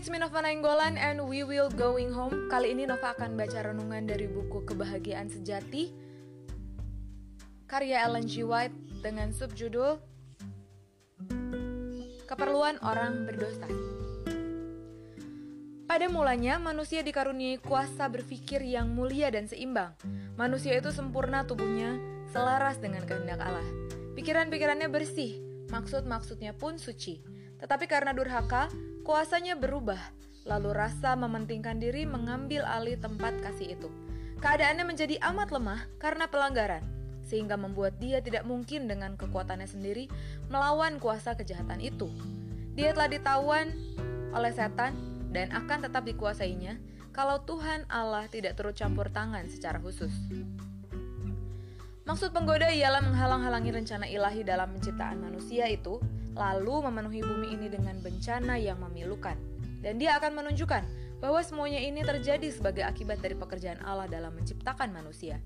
it's me Nova Nainggolan and we will going home. Kali ini Nova akan baca renungan dari buku Kebahagiaan Sejati karya Ellen G. White dengan subjudul Keperluan Orang Berdosa. Pada mulanya, manusia dikaruniai kuasa berpikir yang mulia dan seimbang. Manusia itu sempurna tubuhnya, selaras dengan kehendak Allah. Pikiran-pikirannya bersih, maksud-maksudnya pun suci. Tetapi karena durhaka, kuasanya berubah, lalu rasa mementingkan diri mengambil alih tempat kasih itu. Keadaannya menjadi amat lemah karena pelanggaran, sehingga membuat dia tidak mungkin dengan kekuatannya sendiri melawan kuasa kejahatan itu. Dia telah ditawan oleh setan dan akan tetap dikuasainya kalau Tuhan Allah tidak turut campur tangan secara khusus. Maksud penggoda ialah menghalang-halangi rencana ilahi dalam penciptaan manusia itu lalu memenuhi bumi ini dengan bencana yang memilukan. Dan dia akan menunjukkan bahwa semuanya ini terjadi sebagai akibat dari pekerjaan Allah dalam menciptakan manusia.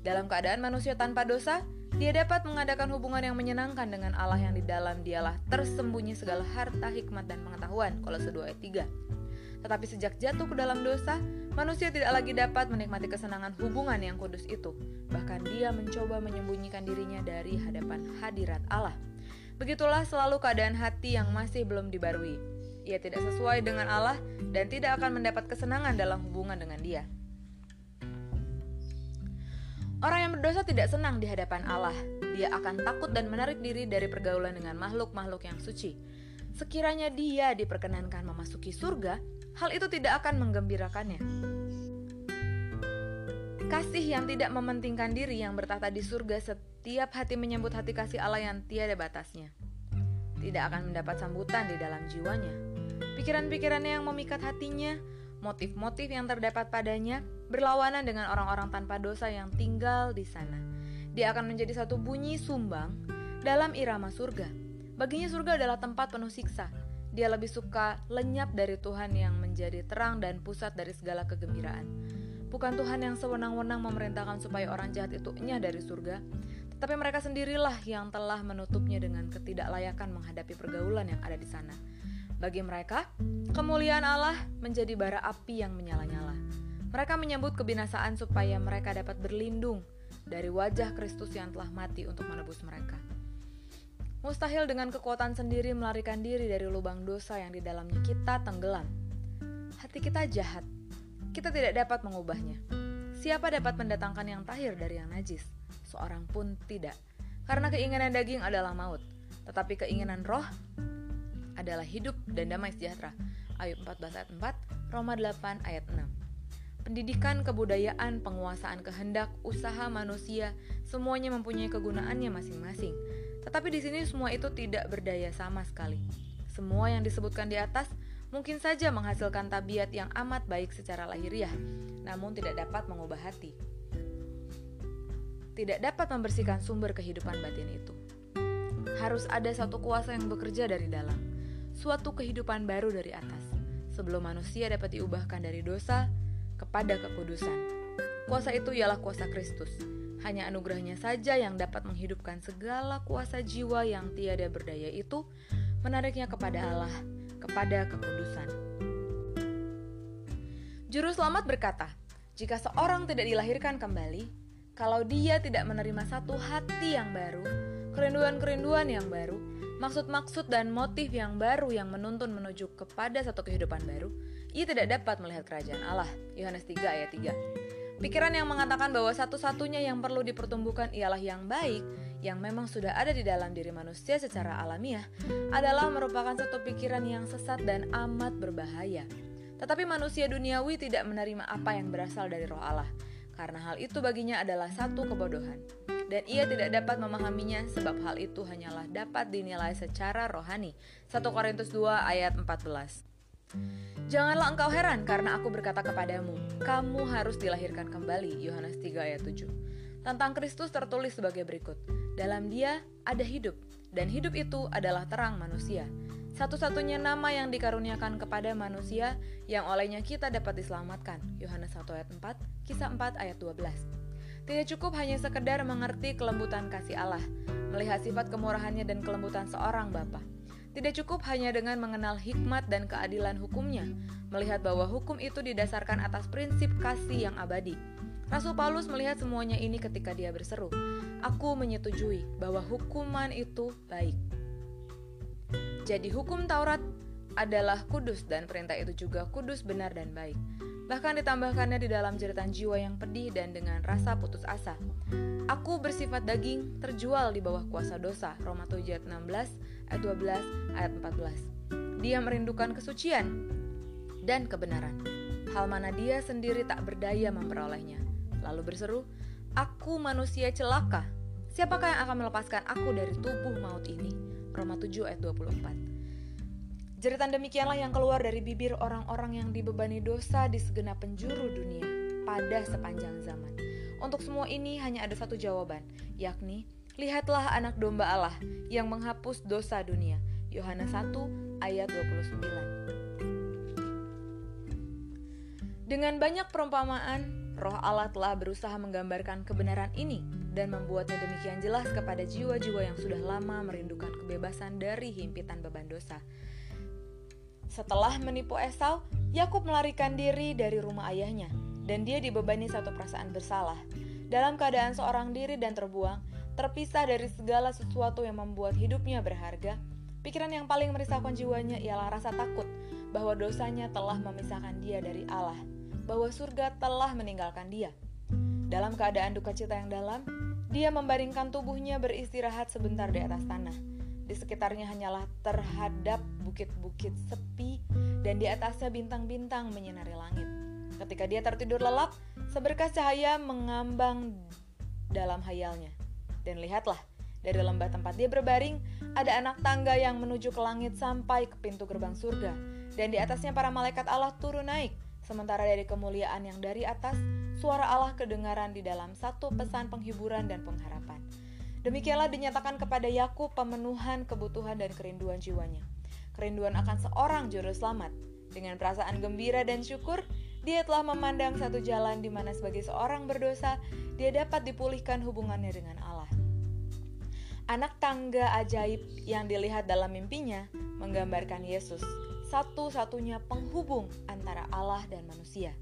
Dalam keadaan manusia tanpa dosa, dia dapat mengadakan hubungan yang menyenangkan dengan Allah yang di dalam dialah tersembunyi segala harta, hikmat, dan pengetahuan. Kolose 2 ayat 3. Tetapi sejak jatuh ke dalam dosa, manusia tidak lagi dapat menikmati kesenangan hubungan yang kudus itu. Bahkan dia mencoba menyembunyikan dirinya dari hadapan hadirat Allah. Begitulah selalu keadaan hati yang masih belum dibarui. Ia tidak sesuai dengan Allah dan tidak akan mendapat kesenangan dalam hubungan dengan Dia. Orang yang berdosa tidak senang di hadapan Allah. Dia akan takut dan menarik diri dari pergaulan dengan makhluk-makhluk yang suci. Sekiranya dia diperkenankan memasuki surga, hal itu tidak akan menggembirakannya. Kasih yang tidak mementingkan diri yang bertahta di surga setiap hati menyambut hati kasih Allah yang tiada batasnya. Tidak akan mendapat sambutan di dalam jiwanya. Pikiran-pikirannya yang memikat hatinya, motif-motif yang terdapat padanya berlawanan dengan orang-orang tanpa dosa yang tinggal di sana. Dia akan menjadi satu bunyi sumbang dalam irama surga. Baginya surga adalah tempat penuh siksa. Dia lebih suka lenyap dari Tuhan yang menjadi terang dan pusat dari segala kegembiraan. Bukan Tuhan yang sewenang-wenang memerintahkan supaya orang jahat itu enyah dari surga, tapi mereka sendirilah yang telah menutupnya dengan ketidaklayakan menghadapi pergaulan yang ada di sana. Bagi mereka, kemuliaan Allah menjadi bara api yang menyala-nyala. Mereka menyambut kebinasaan supaya mereka dapat berlindung dari wajah Kristus yang telah mati untuk menebus mereka. Mustahil dengan kekuatan sendiri melarikan diri dari lubang dosa yang di dalamnya kita tenggelam. Hati kita jahat. Kita tidak dapat mengubahnya. Siapa dapat mendatangkan yang tahir dari yang najis? seorang pun tidak. Karena keinginan daging adalah maut, tetapi keinginan roh adalah hidup dan damai sejahtera. Ayub 14 ayat 4, Roma 8 ayat 6. Pendidikan, kebudayaan, penguasaan kehendak, usaha manusia, semuanya mempunyai kegunaannya masing-masing. Tetapi di sini semua itu tidak berdaya sama sekali. Semua yang disebutkan di atas mungkin saja menghasilkan tabiat yang amat baik secara lahiriah, namun tidak dapat mengubah hati tidak dapat membersihkan sumber kehidupan batin itu. Harus ada satu kuasa yang bekerja dari dalam, suatu kehidupan baru dari atas, sebelum manusia dapat diubahkan dari dosa kepada kekudusan. Kuasa itu ialah kuasa Kristus. Hanya anugerahnya saja yang dapat menghidupkan segala kuasa jiwa yang tiada berdaya itu, menariknya kepada Allah, kepada kekudusan. Juru selamat berkata, jika seorang tidak dilahirkan kembali, kalau dia tidak menerima satu hati yang baru, kerinduan-kerinduan yang baru, maksud-maksud dan motif yang baru yang menuntun menuju kepada satu kehidupan baru, ia tidak dapat melihat kerajaan Allah. Yohanes 3 ayat 3. Pikiran yang mengatakan bahwa satu-satunya yang perlu dipertumbuhkan ialah yang baik, yang memang sudah ada di dalam diri manusia secara alamiah, adalah merupakan satu pikiran yang sesat dan amat berbahaya. Tetapi manusia duniawi tidak menerima apa yang berasal dari roh Allah, karena hal itu baginya adalah satu kebodohan. Dan ia tidak dapat memahaminya sebab hal itu hanyalah dapat dinilai secara rohani. 1 Korintus 2 ayat 14 Janganlah engkau heran karena aku berkata kepadamu, kamu harus dilahirkan kembali. Yohanes 3 ayat 7 Tentang Kristus tertulis sebagai berikut, dalam dia ada hidup, dan hidup itu adalah terang manusia. Satu-satunya nama yang dikaruniakan kepada manusia yang olehnya kita dapat diselamatkan. Yohanes 1 ayat 4, Kisah 4 ayat 12. Tidak cukup hanya sekedar mengerti kelembutan kasih Allah, melihat sifat kemurahannya dan kelembutan seorang bapa. Tidak cukup hanya dengan mengenal hikmat dan keadilan hukumnya, melihat bahwa hukum itu didasarkan atas prinsip kasih yang abadi. Rasul Paulus melihat semuanya ini ketika dia berseru, "Aku menyetujui bahwa hukuman itu baik." Jadi hukum Taurat adalah kudus dan perintah itu juga kudus, benar dan baik. Bahkan ditambahkannya di dalam jeritan jiwa yang pedih dan dengan rasa putus asa. Aku bersifat daging, terjual di bawah kuasa dosa. Roma 7 ayat 16, ayat 12, ayat 14. Dia merindukan kesucian dan kebenaran. Hal mana dia sendiri tak berdaya memperolehnya. Lalu berseru, Aku manusia celaka. Siapakah yang akan melepaskan aku dari tubuh maut ini? Roma 7 ayat 24. Jeritan demikianlah yang keluar dari bibir orang-orang yang dibebani dosa di segenap penjuru dunia pada sepanjang zaman. Untuk semua ini hanya ada satu jawaban, yakni lihatlah anak domba Allah yang menghapus dosa dunia. Yohanes 1 ayat 29. Dengan banyak perumpamaan, Roh Allah telah berusaha menggambarkan kebenaran ini dan membuatnya demikian jelas kepada jiwa-jiwa yang sudah lama merindukan kebebasan dari himpitan beban dosa. Setelah menipu Esau, Yakub melarikan diri dari rumah ayahnya dan dia dibebani satu perasaan bersalah. Dalam keadaan seorang diri dan terbuang, terpisah dari segala sesuatu yang membuat hidupnya berharga, pikiran yang paling merisaukan jiwanya ialah rasa takut bahwa dosanya telah memisahkan dia dari Allah, bahwa surga telah meninggalkan dia. Dalam keadaan duka cita yang dalam, dia membaringkan tubuhnya beristirahat sebentar di atas tanah. Di sekitarnya hanyalah terhadap bukit-bukit sepi dan di atasnya bintang-bintang menyinari langit. Ketika dia tertidur lelap, seberkas cahaya mengambang dalam hayalnya. Dan lihatlah, dari lembah tempat dia berbaring, ada anak tangga yang menuju ke langit sampai ke pintu gerbang surga. Dan di atasnya para malaikat Allah turun naik, sementara dari kemuliaan yang dari atas, suara Allah kedengaran di dalam satu pesan penghiburan dan pengharapan. Demikianlah dinyatakan kepada Yakub pemenuhan kebutuhan dan kerinduan jiwanya. Kerinduan akan seorang juru selamat. Dengan perasaan gembira dan syukur, dia telah memandang satu jalan di mana sebagai seorang berdosa, dia dapat dipulihkan hubungannya dengan Allah. Anak tangga ajaib yang dilihat dalam mimpinya menggambarkan Yesus, satu-satunya penghubung antara Allah dan manusia.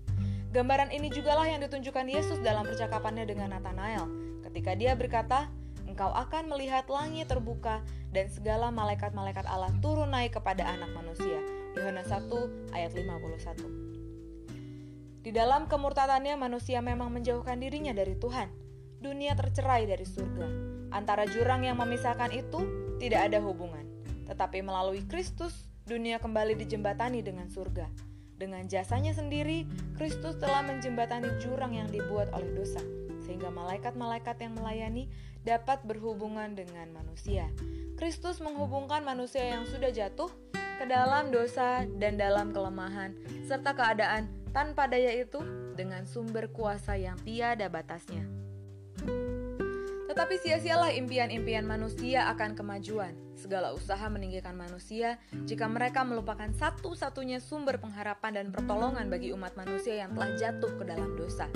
Gambaran ini jugalah yang ditunjukkan Yesus dalam percakapannya dengan Nathanael ketika dia berkata, "Engkau akan melihat langit terbuka dan segala malaikat-malaikat Allah turun naik kepada anak manusia." Yohanes 1 ayat 51. Di dalam kemurtadannya manusia memang menjauhkan dirinya dari Tuhan. Dunia tercerai dari surga. Antara jurang yang memisahkan itu tidak ada hubungan. Tetapi melalui Kristus, dunia kembali dijembatani dengan surga. Dengan jasanya sendiri, Kristus telah menjembatani jurang yang dibuat oleh dosa, sehingga malaikat-malaikat yang melayani dapat berhubungan dengan manusia. Kristus menghubungkan manusia yang sudah jatuh ke dalam dosa dan dalam kelemahan, serta keadaan tanpa daya itu dengan sumber kuasa yang tiada batasnya. Tetapi sia-sialah impian-impian manusia akan kemajuan. Segala usaha meninggikan manusia jika mereka melupakan satu-satunya sumber pengharapan dan pertolongan bagi umat manusia yang telah jatuh ke dalam dosa.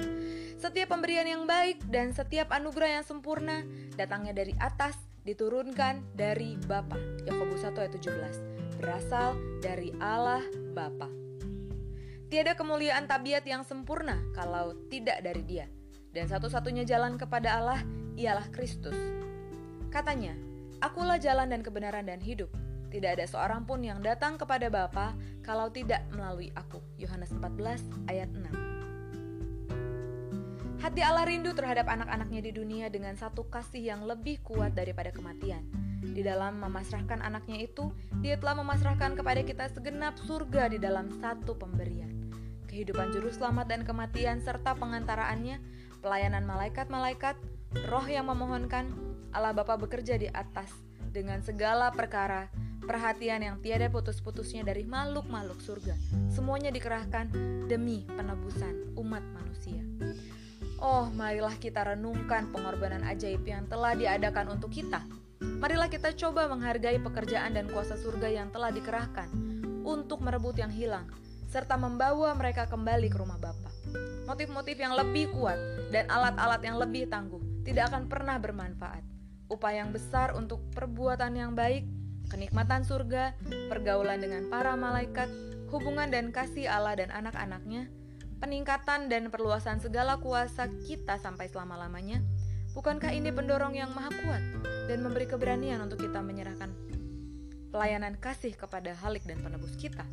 Setiap pemberian yang baik dan setiap anugerah yang sempurna datangnya dari atas, diturunkan dari Bapa. Yakobus 1 ayat 17. Berasal dari Allah Bapa. Tiada kemuliaan tabiat yang sempurna kalau tidak dari Dia, dan satu-satunya jalan kepada Allah ialah Kristus. Katanya, "Akulah jalan dan kebenaran dan hidup. Tidak ada seorang pun yang datang kepada Bapa kalau tidak melalui Aku." Yohanes 14 ayat 6. Hati Allah rindu terhadap anak-anaknya di dunia dengan satu kasih yang lebih kuat daripada kematian. Di dalam memasrahkan anaknya itu, dia telah memasrahkan kepada kita segenap surga di dalam satu pemberian kehidupan juru selamat dan kematian serta pengantaraannya, pelayanan malaikat-malaikat, roh yang memohonkan, Allah Bapa bekerja di atas dengan segala perkara, perhatian yang tiada putus-putusnya dari makhluk-makhluk surga. Semuanya dikerahkan demi penebusan umat manusia. Oh, marilah kita renungkan pengorbanan ajaib yang telah diadakan untuk kita. Marilah kita coba menghargai pekerjaan dan kuasa surga yang telah dikerahkan untuk merebut yang hilang serta membawa mereka kembali ke rumah Bapa. Motif-motif yang lebih kuat dan alat-alat yang lebih tangguh tidak akan pernah bermanfaat. Upaya yang besar untuk perbuatan yang baik kenikmatan surga, pergaulan dengan para malaikat, hubungan dan kasih Allah dan anak-anaknya, peningkatan dan perluasan segala kuasa kita sampai selama-lamanya, bukankah ini pendorong yang maha kuat dan memberi keberanian untuk kita menyerahkan pelayanan kasih kepada Halik dan penebus kita?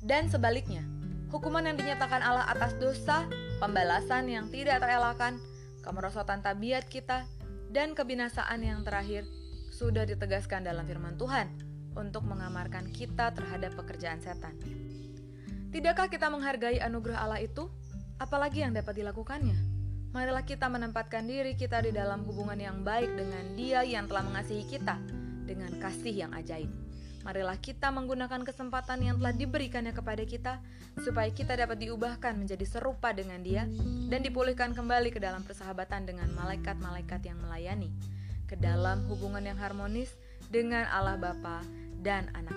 Dan sebaliknya, hukuman yang dinyatakan Allah atas dosa, pembalasan yang tidak terelakkan, kemerosotan tabiat kita, dan kebinasaan yang terakhir sudah ditegaskan dalam firman Tuhan untuk mengamarkan kita terhadap pekerjaan setan. Tidakkah kita menghargai anugerah Allah itu? Apalagi yang dapat dilakukannya? Marilah kita menempatkan diri kita di dalam hubungan yang baik dengan Dia yang telah mengasihi kita dengan kasih yang ajaib. Marilah kita menggunakan kesempatan yang telah diberikannya kepada kita supaya kita dapat diubahkan menjadi serupa dengan Dia dan dipulihkan kembali ke dalam persahabatan dengan malaikat-malaikat yang melayani, ke dalam hubungan yang harmonis dengan Allah Bapa dan Anak